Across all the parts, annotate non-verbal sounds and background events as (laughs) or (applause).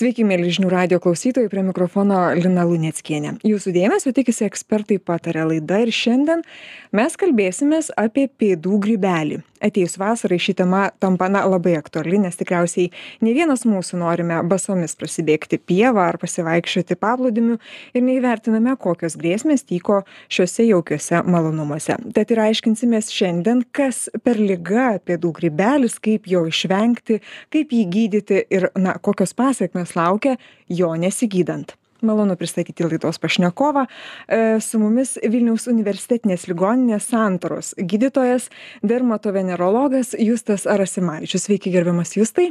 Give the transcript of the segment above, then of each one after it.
Sveiki, mėly žinių radio klausytojai, prie mikrofono Lina Luneckienė. Jūsų dėmesio tikisi ekspertai patarė laida ir šiandien mes kalbėsimės apie pėdų grybelį. Atėjus vasarai ši tema tampa na, labai aktuali, nes tikriausiai ne vienas mūsų norime basomis prasibėgti pievą ar pasivaikščioti paplūdimiu ir neįvertiname, kokios grėsmės tyko šiuose jaukiuose malonumuose. Tad ir aiškinsimės šiandien, kas per lyga pėdų grybelis, kaip jo išvengti, kaip jį gydyti ir na, kokios pasiekmes laukia jo nesigydant malonu pristatyti laidos pašnekovą e, su mumis vilniaus universitetinės ligoninės santaros gydytojas dermatovenerologas justas arasimavičius sveiki gerbiamas justai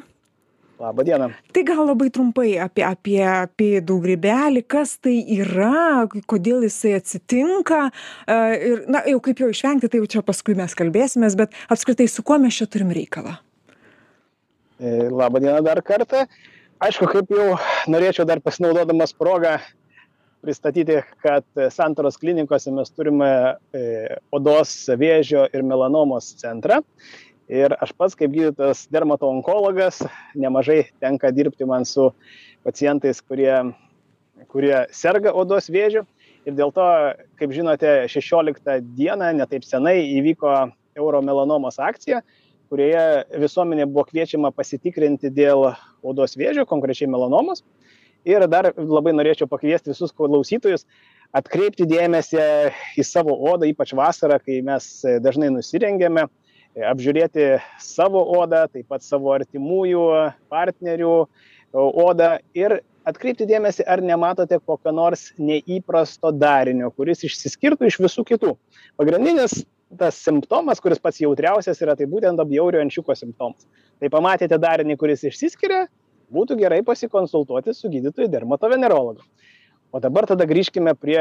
Labą dieną. Tai gal labai trumpai apie, apie pėdų grybelį, kas tai yra, kodėl jisai atsitinka e, ir, na, jau kaip jo išvengti, tai jau čia paskui mes kalbėsimės, bet apskritai su kuo mes čia turim reikalą? E, Labą dieną dar kartą aišku kaip jau norėčiau dar pasinaudodamas proga pristatyti kad santaros klinikose mes turime e, odos vėžio ir melanomos centrą. Ir aš pats kaip gydytojas dermatoonkologas nemažai tenka dirbti man su pacientais kurie kurie serga odos vėžiu. Ir dėl to kaip žinote šešioliktą dieną ne taip senai įvyko euromelanomos akcija kurioje visuomenė buvo kviečiama pasitikrinti dėl odos vėžio, konkrečiai melanomos. Ir dar labai norėčiau pakviesti visus klausytojus atkreipti dėmesį į savo odą, ypač vasarą, kai mes dažnai nusirengiame, apžiūrėti savo odą, taip pat savo artimųjų partnerių odą ir atkreipti dėmesį, ar nematote kokio nors neįprasto darinio, kuris išsiskirtų iš visų kitų. Pagrindinis tas simptomas, kuris pats jautriausias yra, tai būtent apjaurio ančiuko simptomas. Tai pamatėte darinį, kuris išsiskiria, būtų gerai pasikonsultuoti su gydytoju dermatovenerologu. O dabar tada grįžkime prie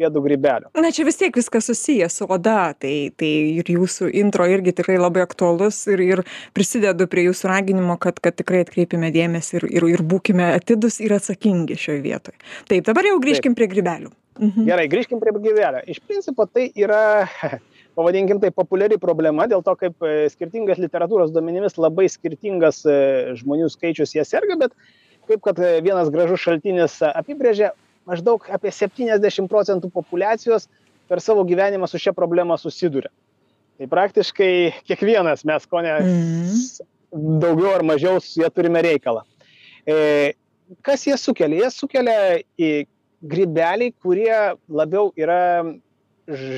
pėdų grybelio. Na čia vis tiek viskas susijęs su oda, tai, tai ir jūsų intro irgi tikrai labai aktuolus ir, ir prisidedu prie jūsų raginimo, kad, kad tikrai atkreipime dėmesį ir, ir, ir būkime atidus ir atsakingi šioje vietoje. Taip, dabar jau grįžkim Taip. prie grybelių. Mhm. Gerai, grįžkim prie grybelio. Iš principo tai yra (laughs) pavadinkim tai populiari problema dėl to kaip e, skirtingas literatūros duomenimis labai skirtingas e, žmonių skaičius jie serga, bet kaip kad e, vienas gražus šaltinis apibrėžė, maždaug apie 70 procentų populacijos per savo gyvenimą su šia problema susiduria. Tai praktiškai kiekvienas mes, ko ne, mm. daugiau ar mažiau su jie turime reikalą. E, kas jie sukelia? Jie sukelia į grybeliai, kurie labiau yra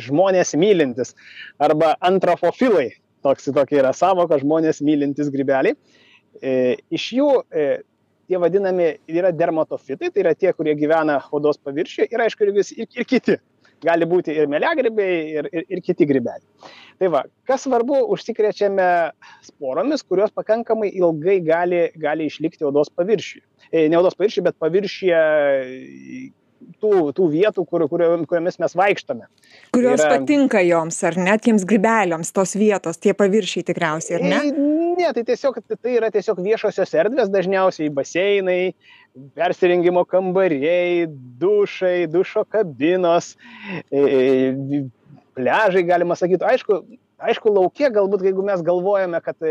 žmonės mylintis arba antrofofilai. Toks tokia yra savoka žmonės mylintis grybeliai. E, iš jų e, tie vadinami yra dermatofitai, tai yra tie, kurie gyvena odos paviršiuje ir aišku ir, vis, ir, ir kiti. Gali būti ir meliagrybiai, ir, ir, ir kiti grybeliai. Tai va, kas svarbu, užsikrečiame sporomis, kurios pakankamai ilgai gali, gali išlikti odos paviršiuje. E, ne odos paviršiuje, bet paviršiuje tų, tų vietų, kur, kurio, kuriomis mes vaikštame. Kurios yra... patinka joms, ar net jiems grybeliams tos vietos, tie paviršiai tikriausiai, ar ne? Ne, tai tiesiog tai yra tiesiog viešosios erdvės, dažniausiai baseinai, persirengimo kambariai, dušai, dušo kabinos, pležai, galima sakyti. Aišku, aišku, laukia, galbūt jeigu mes galvojame, kad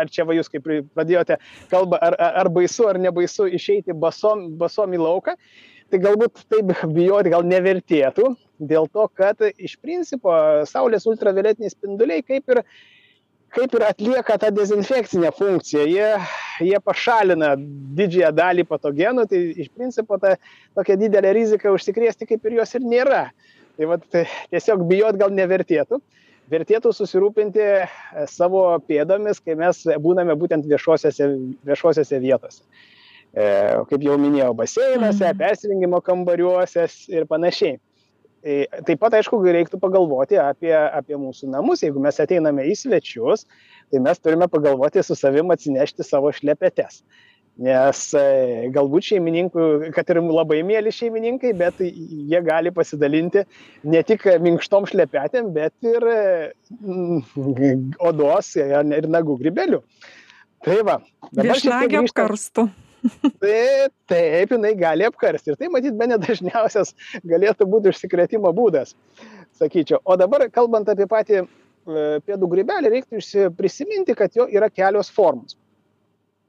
ar čia va jūs kaip pradėjote kalbą, ar, ar baisu, ar nebaisu išeiti basom, basom į lauką, tai galbūt taip (laughs) bijoti gal nevertėtų, dėl to, kad iš principo Saulės ultravioletiniai spinduliai kaip ir, kaip ir atlieka tą dezinfekcinę funkciją. Jie, jie pašalina didžiąją dalį patogenų, tai iš principo ta tokia didelė rizika užsikrėsti kaip ir jos ir nėra. Tai vat, tai tiesiog bijot gal nevertėtų. Vertėtų susirūpinti savo pėdomis, kai mes būname būtent viešosiose, viešosiose vietose. E, kaip jau minėjau, baseinuose, mhm. persirengimo kambariuose ir panašiai. E, taip pat, aišku, reiktų pagalvoti apie, apie mūsų namus. Jeigu mes ateiname į svečius, tai mes turime pagalvoti su savim atsinešti savo šlepetes. Nes e, galbūt šeimininkų, kad ir labai mėly šeimininkai, bet jie gali pasidalinti ne tik minkštom šlepetėm, bet ir mm, odos ir nagų gribelių. Tai va. Viešnagė apkarstų. Tai taip, jinai gali apkarsti. Ir tai matyt, be nedažniausias galėtų būti užsikrėtimo būdas, sakyčiau. O dabar, kalbant apie patį e, pėdų grybelį, reiktų prisiminti, kad jo yra kelios formos.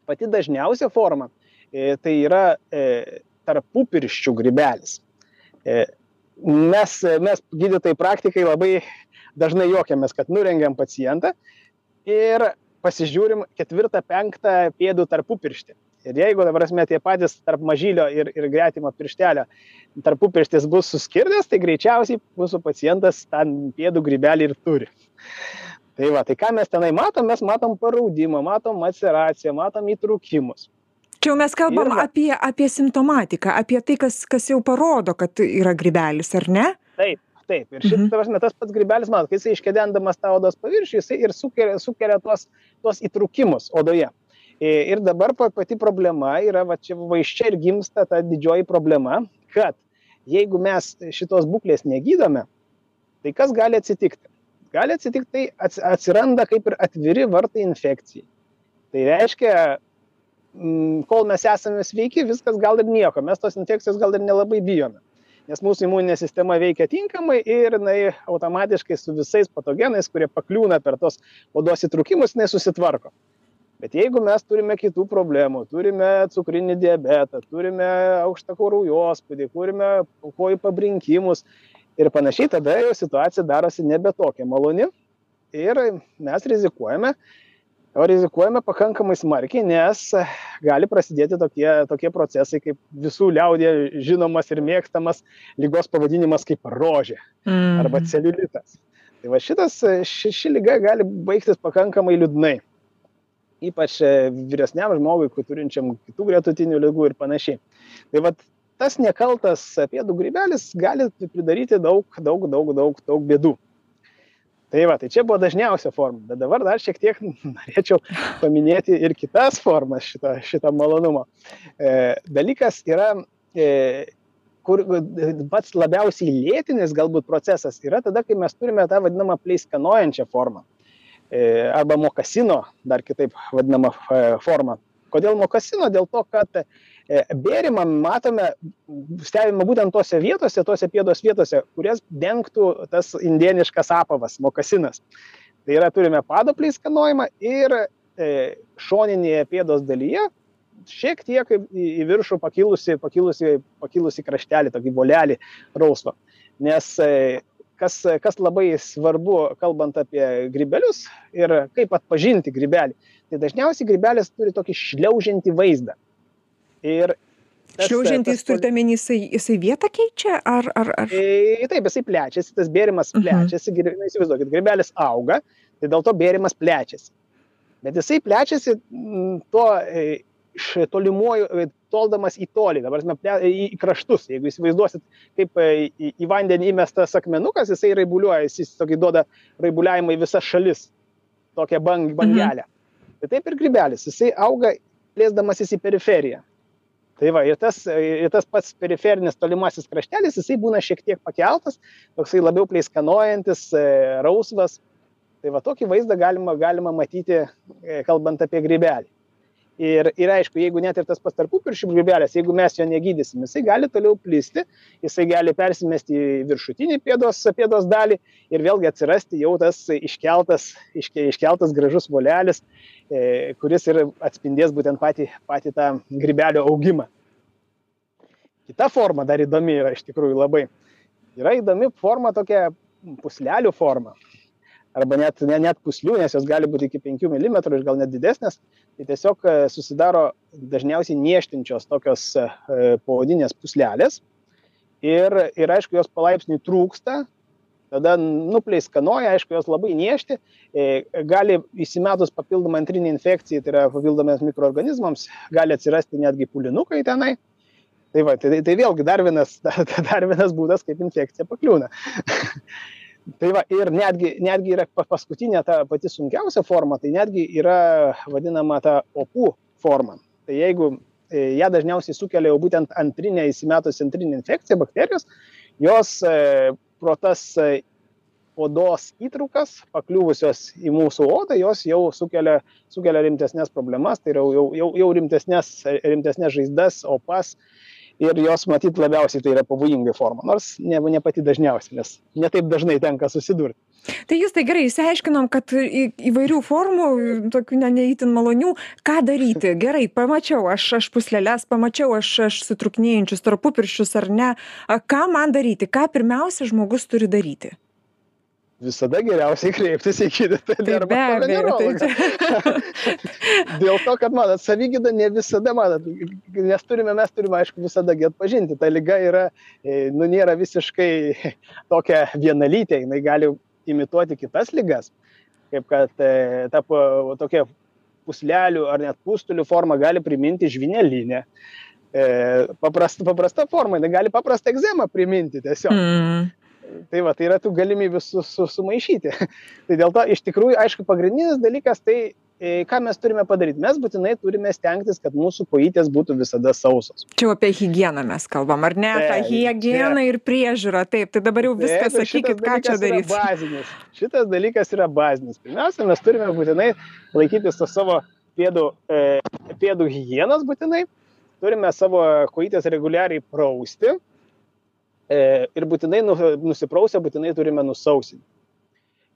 Pati dažniausia forma tai yra tarpupirščių grybelis. Mes, mes gydytojai praktikai labai dažnai juokiamės, kad nurengiam pacientą ir pasižiūrim ketvirtą, penktą pėdų tarpupirštį. Ir jeigu, dabar esmė, tie patys tarp mažylio ir, ir gretimo pirštelio tarpupirštis bus suskirdęs, tai greičiausiai mūsų pacientas tą pėdų grybelį ir turi. Tai va, tai ką mes tenai matom, mes matom paraudimą, matom maceraciją, matom įtrūkimus. Čia jau mes kalbam va, apie, apie simptomatiką, apie tai, kas, kas jau parodo, kad yra grybelis, ar ne? Taip, taip. Ir šitas, mhm. prasme, tas pats grybelis, matot, kai jisai iškedendamas tą odos paviršių, jisai ir sukelia, sukelia tuos, tuos įtrūkimus odoje. Ir dabar pati problema yra, va čia vaiščia ir gimsta ta didžioji problema, kad jeigu mes šitos būklės negydome, tai kas gali atsitikti? Gali atsitikti, tai atsiranda kaip ir atviri vartai infekcijai. Tai reiškia, kol mes esame sveiki, viskas gal ir nieko, mes tos infekcijos gal ir nelabai bijome. Nes mūsų imuninė sistema veikia tinkamai ir jinai automatiškai su visais patogenais, kurie pakliūna per tos odos įtrukimus, jinai susitvarko. Bet jeigu mes turime kitų problemų, turime cukrinį diabetą, turime aukštą kraujospūdį, turime kojų pabrinkimus ir panašiai, tada jau situacija darosi nebe tokia maloni ir mes rizikuojame, o rizikuojame pakankamai smarkiai, nes gali prasidėti tokie, tokie procesai, kaip visų liaudė žinomas ir mėgstamas lygos pavadinimas kaip rožė mm. arba celiulitas. Tai va šitas, ši, ši lyga gali baigtis pakankamai liūdnai. Ypač vyresniam žmogui, turinčiam kitų gretutinių lygų ir panašiai. Tai va tas nekaltas pėdų grybelis gali pridaryti daug, daug, daug, daug, daug bėdų tai va tai čia buvo dažniausia forma bet dabar dar šiek tiek (laughs) norėčiau paminėti ir kitas formas šito šito malonumo e, dalykas yra e, kur pats labiausiai lėtinis galbūt procesas yra tada, kai mes turime tą vadinamą pleiskanojančią formą. E, arba mokasino, dar kitaip vadinamą e, formą. Kodėl mokasino? Dėl to, kad E, bėrimą matome, stebime būtent tose vietose, tose pėdos vietose, kurias dengtų tas indieniškas apavas, mokasinas. Tai yra turime pado pleiskanojimą ir šoninėje pėdos dalyje šiek tiek į viršų pakilusi, pakilusi, pakilusi kraštelį, tokį bolelį rausvo. Nes kas, kas labai svarbu, kalbant apie grybelius ir kaip atpažinti grybelį, tai dažniausiai grybelis turi tokį šliaužiantį vaizdą. Ir Šliaužiantys turite menį, jisai, jisai vietą keičia, ar... ar, ar... E, taip, jisai plečiasi, tas bėrimas mhm. plečiasi, uh -huh. įsivaizduokit, grybelis auga, tai dėl to bėrimas plečiasi. Bet jisai plečiasi tuo iš tolimuoju, e, toldamas į tolį, dabar mes į, į kraštus. Jeigu įsivaizduosit, kaip e, į, į vandenį įmestas akmenukas, jisai raibuliuoja, jis tokį duoda raibuliavimą į visas šalis, tokią bang, bangelę. Mhm. Tai taip ir grybelis, jisai auga plėsdamasis į periferiją tai va ir tas ir tas pats periferinis tolimasis kraštelis jisai būna šiek tiek pakeltas toksai labiau pleiskanojantis e, rausvas tai va tokį vaizdą galima galima matyti e, kalbant apie grybelį ir ir aišku jeigu net ir tas pats tarpupirščių grybelis jeigu mes jo negydysim jisai gali toliau plisti jisai gali persimesti į viršutinį pėdos pėdos dalį ir vėlgi atsirasti jau tas iškeltas iške iškeltas gražus volelis e, kuris ir atspindės būtent patį patį tą grybelio augimą. Kita forma dar įdomi yra iš tikrųjų labai. Yra įdomi forma tokia puslelių forma arba net, ne, net puslių, nes jos gali būti iki 5 mm ir gal net didesnės, tai tiesiog e, susidaro dažniausiai nieštinčios tokios e, pavadinės puslelės ir, ir aišku, jos palaipsniui trūksta, tada nupleiskanoja, aišku, jos labai niešti, e, gali įsimetus papildomą antrinį infekciją, tai yra papildomiems mikroorganizmams, gali atsirasti netgi pulinukai tenai. Tai, va, tai, tai vėlgi dar vienas, (laughs) dar vienas būdas, kaip infekcija pakliūna. (laughs) tai va ir netgi netgi yra paskutinė ta pati sunkiausia forma tai netgi yra vadinama ta opų forma. Tai jeigu e, ją dažniausiai sukelia jau būtent antrinė įsimetusi antrinė infekcija bakterijos jos e, pro tas e, odos įtrūkas pakliuvusios į mūsų odą jos jau sukelia sukelia rimtesnes problemas tai yra jau jau jau rimtesnes rimtesnes žaizdas opas ir jos matyt labiausiai tai yra pavojinga forma nors ne ne pati dažniausia nes ne taip dažnai tenka susidurt tai justai gerai išsiaiškinom kad į įvairių formų tokių ne ne itin malonių ką daryti? Gerai pamačiau aš aš pūsleles pamačiau aš aš sutrūkinėjančius tarpupirščius ar ne. Ką man daryti? Ką pirmiausia žmogus turi daryti visada geriausiai kreiptis į gydytoją tai arba abejo tai venerologą. (laughs) Dėl to, kad, matot, savygyda ne visada, matot, nes turime, mes turime, aišku, visada atpažinti. Ta lyga yra, e, nu, nėra visiškai (laughs) tokia vienalytė, jinai gali imituoti kitas lygas, kaip kad e, ta tokia puslelių ar net pustulių forma gali priminti žvinelinę. E, paprasta, paprasta forma, jinai gali paprastą egzemą priminti tiesiog. mm. Tai va, tai yra tų galimybių su, su, sumaišyti. (laughs) tai dėl to iš tikrųjų, aišku, pagrindinis dalykas, tai e, ką mes turime padaryti. Mes būtinai turime stengtis, kad mūsų kojytės būtų visada sausos. čia apie higieną mes kalbam ar ne tą Taip, higieną ir priežiūrą taip tai dabar jau viską Taip, sakykit ką čia dalykas yra daryt (laughs) Bazinis. Šitas dalykas yra bazinis. Pirmiausia, mes turime būtinai laikytis to savo pėdų, e, pėdų hygienos būtinai. Turime savo kojytės reguliariai prausti. E, ir būtinai nu, nusiprausę, būtinai turime nusausinti.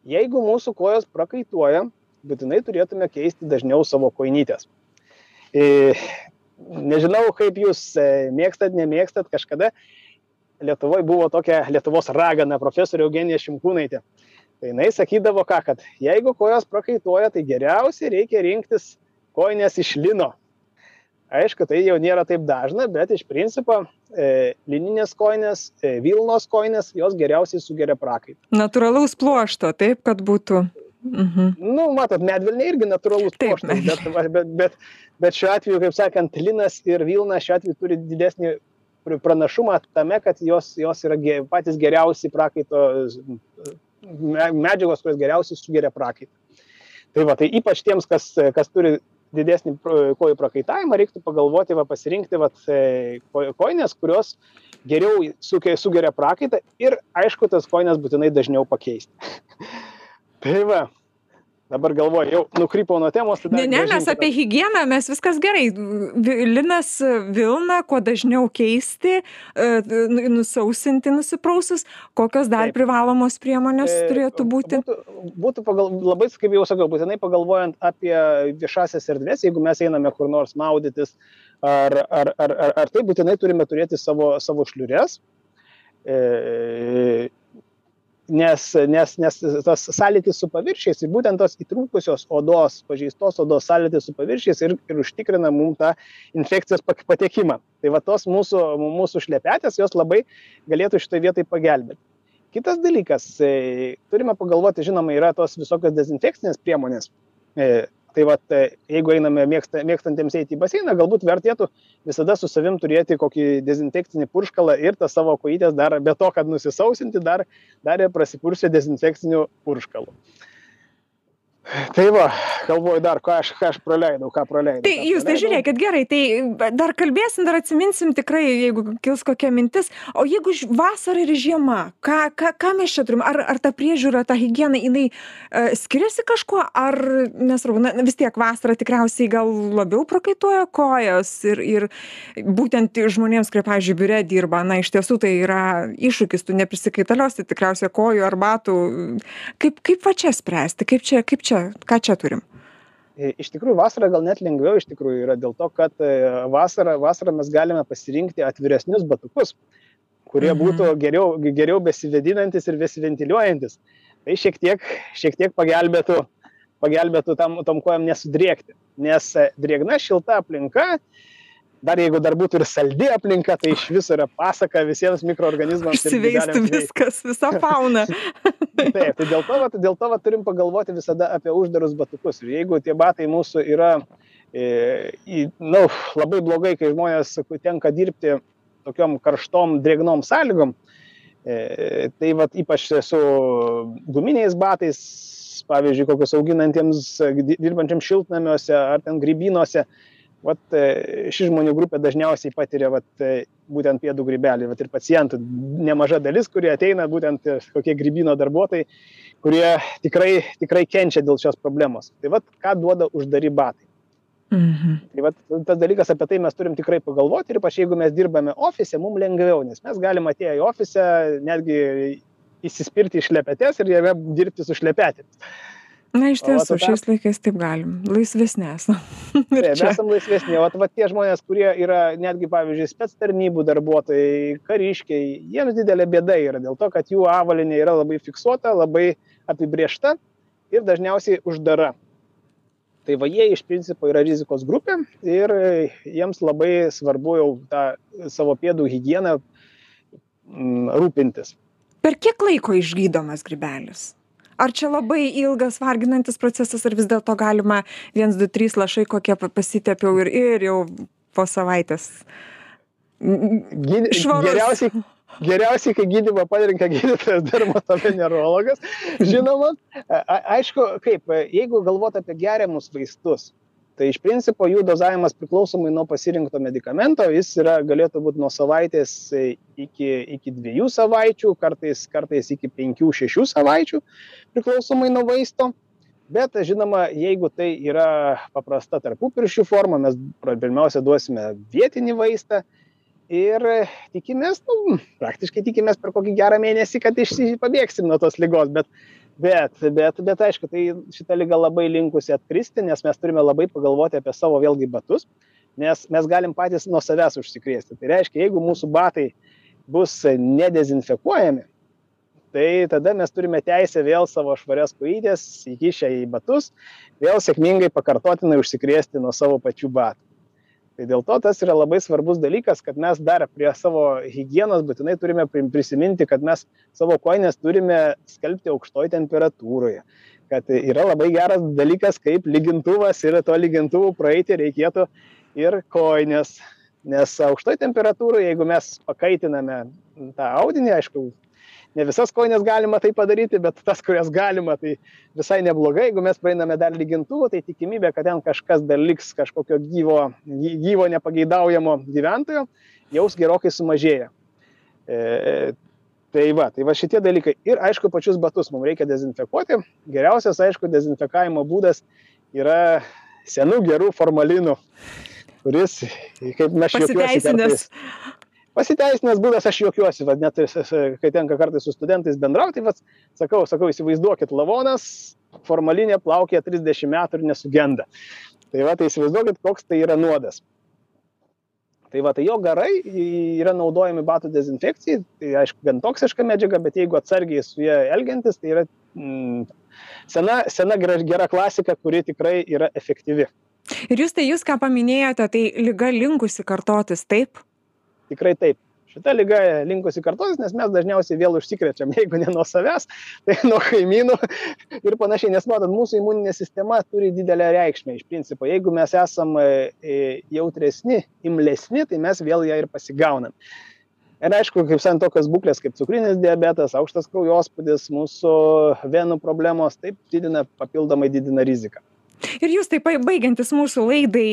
Jeigu mūsų kojos prakaituoja, būtinai turėtume keisti dažniau savo kojinytės. E, nežinau, kaip jūs e, mėgstat, nemėgstat, kažkada Lietuvoje buvo tokia Lietuvos ragana profesorė Eugenija Šimkūnaitė. Tai jinai sakydavo ką, kad jeigu kojos prakaituoja, tai geriausiai reikia rinktis kojines iš lino. Aišku, tai jau nėra taip dažna, bet iš principo e, lininės kojines, e, Vilnos kojines, jos geriausiai sugeria prakaitą. natūralaus pluošto taip kad būtų mhm. Nu, matot, medvilnė irgi natūralus Taip, pluoštas, bet, bet, bet, bet šiuo atveju, kaip sakant, linas ir vilna šiuo atveju turi didesnį pr- pranašumą tame, kad jos, jos yra ge, patys geriausi prakaito me- medžiagos, kurios geriausiai sugeria prakaitą. Tai va, tai ypač tiems, kas, kas turi didesnį kojų prakaitavimą, reiktų pagalvoti, va, pasirinkti va, koinės, kurios geriau sugeria prakaitą ir, aišku, tas koinės būtinai dažniau pakeisti. (laughs) tai va, dabar galvoju, jau nukrypau nuo temos. Ne ne mes apie higieną mes viskas gerai linas vilna kuo dažniau keisti e, nu- nusausinti nusiprausus kokios dar Taip. privalomos priemonės E, turėtų būti Būtų, būtų pagal, labai, kaip jau sakiau, būtinai pagalvojant apie viešasias erdvės, jeigu mes einame kur nors maudytis, ar, ar, ar, ar, ar tai būtinai turime turėti savo, savo šliures. E, Nes, nes, nes tas sąlytis su paviršiais ir būtent tos įtrūkusios odos, pažeistos odos sąlytis su paviršiais ir, ir užtikrina mums tą infekcijos patekimą. Tai va tos mūsų, mūsų šlepetės, jos labai galėtų šitoje vietoje pagelbėti. Kitas dalykas, e, turime pagalvoti, žinoma, yra tos visokios dezinfekcinės priemonės. E, Tai va, jeigu einame mėgsta, mėgstantiems eiti į baseiną, galbūt vertėtų visada su savim turėti kokį dezinfekcinį purškalą ir tą savo kojytės dar, be to, kad nusisausinti, dar, dar ir prasipuršę dezinfekciniu purškalu. Tai va, galvoju dar, ką aš, ką aš praleidau, ką praleidau. Tai ką jūs tai žiūrėkit gerai, tai dar kalbėsim, dar atsiminsim tikrai, jeigu kils kokia mintis. O jeigu vasara ir žiema, ką, ką, ką mes čia turim? Ar, ar ta priežiūra, ta higiena, jinai uh, skiriasi kažkuo, ar nesvarbu, na, vis tiek vasara tikriausiai gal labiau prakaituoja kojas ir, ir būtent žmonėms, kurie, pavyzdžiui, biure dirba, na, iš tiesų tai yra iššūkis, tu neprisikaitaliuosi tikriausiai kojų ar batų. Kaip, kaip va čia spręsti, kaip čia, kaip čia, ką čia turim? E, Iš tikrųjų, vasarą gal net lengviau iš tikrųjų yra dėl to, kad e, vasarą, vasarą mes galime pasirinkti atviresnius batukus, kurie Mhm. būtų geriau, geriau besivėdinantis ir besiventiliuojantis. Tai šiek tiek, šiek tiek pagelbėtų, pagelbėtų tam, tom kojam nesudrėkti. Nes e, drėgna šilta aplinka, dar jeigu dar būtų ir saldi aplinka, tai iš viso yra pasaka visiems mikroorganizmams. veikti. viskas, visa fauna. (laughs) Taip, tai dėl to, vat, dėl to vat, turim pagalvoti visada apie uždarus batukus. Ir jeigu tie batai mūsų yra e, nu, labai blogai, kai žmonės tenka dirbti tokiom karštom, drėgnom sąlygom, e, tai vat, ypač su guminiais batais, pavyzdžiui, kokius auginantiems, di- dirbančiams šiltnamiuose ar ten grybinuose, vat, e, ši žmonių grupė dažniausiai patiria vat, e, būtent pėdų grybelį, vat ir pacientų. Nemaža dalis, kurie ateina, būtent e, kokie grybino darbuotojai, kurie tikrai, tikrai kenčia dėl šios problemos. Tai vad, ką duoda uždari batai. Mhm. Tai va, tas dalykas apie tai mes turim tikrai pagalvoti ir ypač jeigu mes dirbame ofise, mums lengviau, nes mes galime atėję į ofisę netgi įsispirti iš šlepetės ir jame dirbti su šlepetėmis. Na, iš tiesų, šiais laikais taip galim. Laisvesnė esame. (laughs) Taip, mes esame laisvesni. O va, tie žmonės, kurie yra netgi, pavyzdžiui, spets tarnybų darbuotojai, kariškiai, jiems didelė bėda yra dėl to, kad jų avalinė yra labai fiksuota, labai apibriešta ir dažniausiai uždara. Tai va jie iš principo yra rizikos grupė ir jiems labai svarbu jau tą savo pėdų higieną mm, rūpintis. Per kiek laiko išgydomas grybelis? Ar čia labai ilgas varginantis procesas ar vis dėlto galima viens du trys lašai kokie pasitepiau ir ir jau po savaitės švarus. Geriausiai, geriausiai, kai gydymą parinka gydytojas dermatovenerologas, (laughs) žinoma, aišku, kaip, jeigu galvot apie geriamus vaistus, tai iš principo jų dozavimas priklausomai nuo pasirinkto medikamento jis yra galėtų būt nuo savaitės iki iki dviejų savaičių kartais kartais iki penkių šešių savaičių priklausomai nuo vaisto. Bet žinoma jeigu tai yra paprasta tarpupirščių forma mes pirmiausia duosime vietinį vaistą ir tikimės nu praktiškai tikimės per kokį gerą mėnesį kad išsi pabėgsim nuo tos ligos bet bet bet bet aišku tai šita liga labai linkusi atkristi nes mes turime labai pagalvoti apie savo vėlgi batus nes mes galim patys nuo savęs užsikrėsti. Tai reiškia jeigu mūsų batai bus nedezinfekuojami tai tada mes turime teisę vėl savo švarias kojytes įkišę į batus vėl sėkmingai pakartotinai užsikrėsti nuo savo pačių batų tai dėl to tas yra labai svarbus dalykas kad mes dar prie savo higienos būtinai turime prisiminti kad mes savo kojines turime skalbti aukštoj temperatūroje. Kad yra labai geras dalykas kaip lygintuvas ir tuo lygintuvu praeiti reikėtų ir kojines. Nes aukštoj temperatūroj jeigu mes pakaitiname tą audinį aišku ne visas kojines galima tai padaryti bet tas kurias galima tai visai neblogai. Jeigu mes praeiname dar lygintuvu tai tikimybė kad ten kažkas dar liks kažkokio gyvo gyvo nepageidaujamo gyventojo jau gerokai sumažėja. E, tai va tai va šitie dalykai. Ir aišku pačius batus mum reikia dezinfekuoti. Geriausias aišku dezinfekavimo būdas yra senų gerų formalinų kuris kaip mes juokiuosi kartais pasiteisinęs būdas aš juokiuosi vat net kai tenka kartais su studentais bendraut tai vat sakau sakau įsivaizduokit lavonas formalinė plaukioja trisdešim metų ir nesugenda. Tai va tai įsivaizduokit koks tai yra nuodas. Tai va tai jo garai yra naudojami batų dezinfekcijai tai aišku gan toksiška medžiaga bet jeigu atsargiai su ja elgiantis tai yra mm, sena sena gera klasika kuri tikrai yra efektyvi. Ir justai jūs ką paminėjote tai liga linkusi kartotis taip tikrai taip. Šita liga linkusi kartotis nes mes dažniausiai vėl užsikrečiam (laughs) jeigu ne nuo savęs tai nuo kaimynų (laughs) ir panašiai nes matot mūsų imuninė sistema turi didelę reikšmę. Iš principo jeigu mes esam e, e, jautresni imlesni tai mes vėl ją ir pasigaunam. Ir aišku kaip sakant tokios būklės kaip cukrinis diabetas aukštas kraujospūdis mūsų venų problemos taip didina papildomai didina riziką ir jūs taip baigiantis mūsų laidai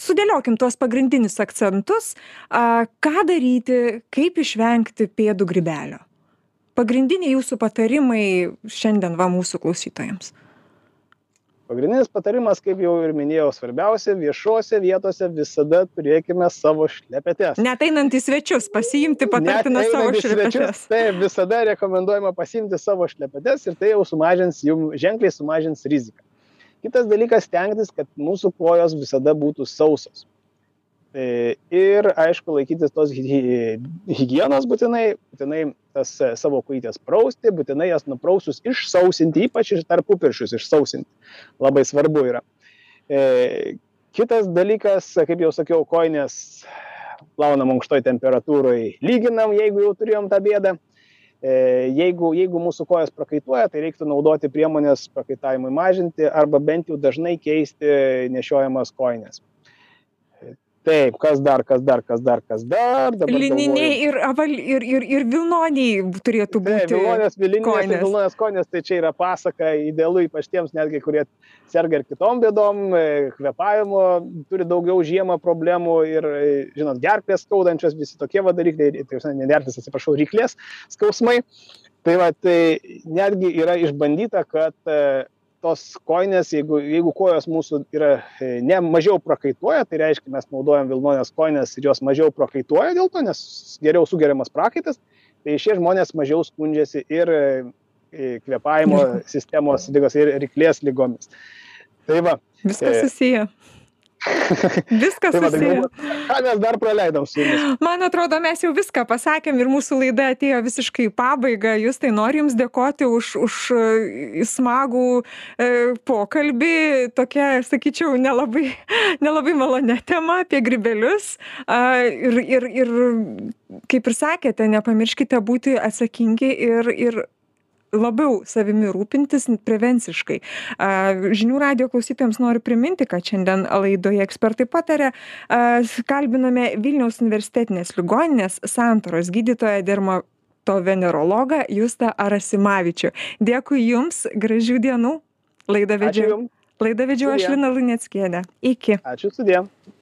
sudėliokim tuos pagrindinius akcentus ką daryti kaip išvengti pėdų grybelio. Pagrindiniai jūsų patarimai šiandien va mūsų klausytojams. Pagrindinis patarimas kaip jau ir minėjau svarbiausia viešose vietose visada turėkime savo šlepetes. Net einant į svečius pasiimti patartina savo šlepetes. taip visada rekomenduojama pasiimti savo šlepetes ir tai jau sumažins jum ženkliai sumažins riziką kitas dalykas stengtis kad mūsų kojos visada būtų sausos. E, ir aišku laikytis tos higienos būtinai būtinai tas e, savo kojytes prausti būtinai jas nuprausus išsausinti ypač ir tarpupirščius išsausinti. Labai svarbu yra. E, kitas dalykas kaip jau sakiau kojinės plaunam aukštoj temperatūroj lyginam jeigu jau turėjom tą bėdą jeigu, jeigu mūsų kojos prakaituoja, tai reiktų naudoti priemonės prakaitavimui mažinti arba bent jau dažnai keisti nešiojamas koinės. Taip, kas dar, kas dar, kas dar, kas dar. Lininiai ir, aval, ir, ir, ir vilnoniai turėtų būti. Taip, vilnonės, vilinės ir vilnonės konės, tai čia yra pasaka, idealu ypač tiems netgi, kurie serga ir kitom bėdom, e, kvepavimo, turi daugiau žiemą problemų ir, e, žinot, gerklės skaudančios, visi tokie vadariklai, tai ne gerklės, atsiprašau, ryklės skausmai. Tai va, tai netgi yra išbandyta, kad e, tos kojinės jeigu jeigu kojos mūsų yra ne mažiau prakaituoja tai reiškia mes naudojam vilnones kojines ir jos mažiau prakaituoja dėl to nes geriau sugeriamas prakaitas tai šie žmonės mažiau skundžiasi ir kvėpavimo (laughs) sistemos ligos ir ryklės ligomis. Tai va. Viskas susiję. (laughs) Viskas Tai tai susiję. ką mes dar praleidom su jumis? Man atrodo, mes jau viską pasakėm ir mūsų laida atėjo visiškai į pabaigą. Jūs tai noriu Jums dėkoti už, už e, smagų e, pokalbį. Tokia, sakyčiau, nelabai, (laughs) nelabai malonė tema apie gribelius. A, ir, ir, ir, kaip ir sakėte, nepamirškite būti atsakingi ir, ir labiau savimi rūpintis prevenciškai. Žinių radio klausytojams noriu priminti, kad šiandien laidoje ekspertai patarė, kalbinome Vilniaus universitetinės ligoninės santoros gydytoją dermatovenerologą Justą Arasimavičių. Dėkui Jums, gražių dienų. Laidą Jums. laidą vedžiau aš. Lina Luneckienė. Iki. Ačiū sudėm.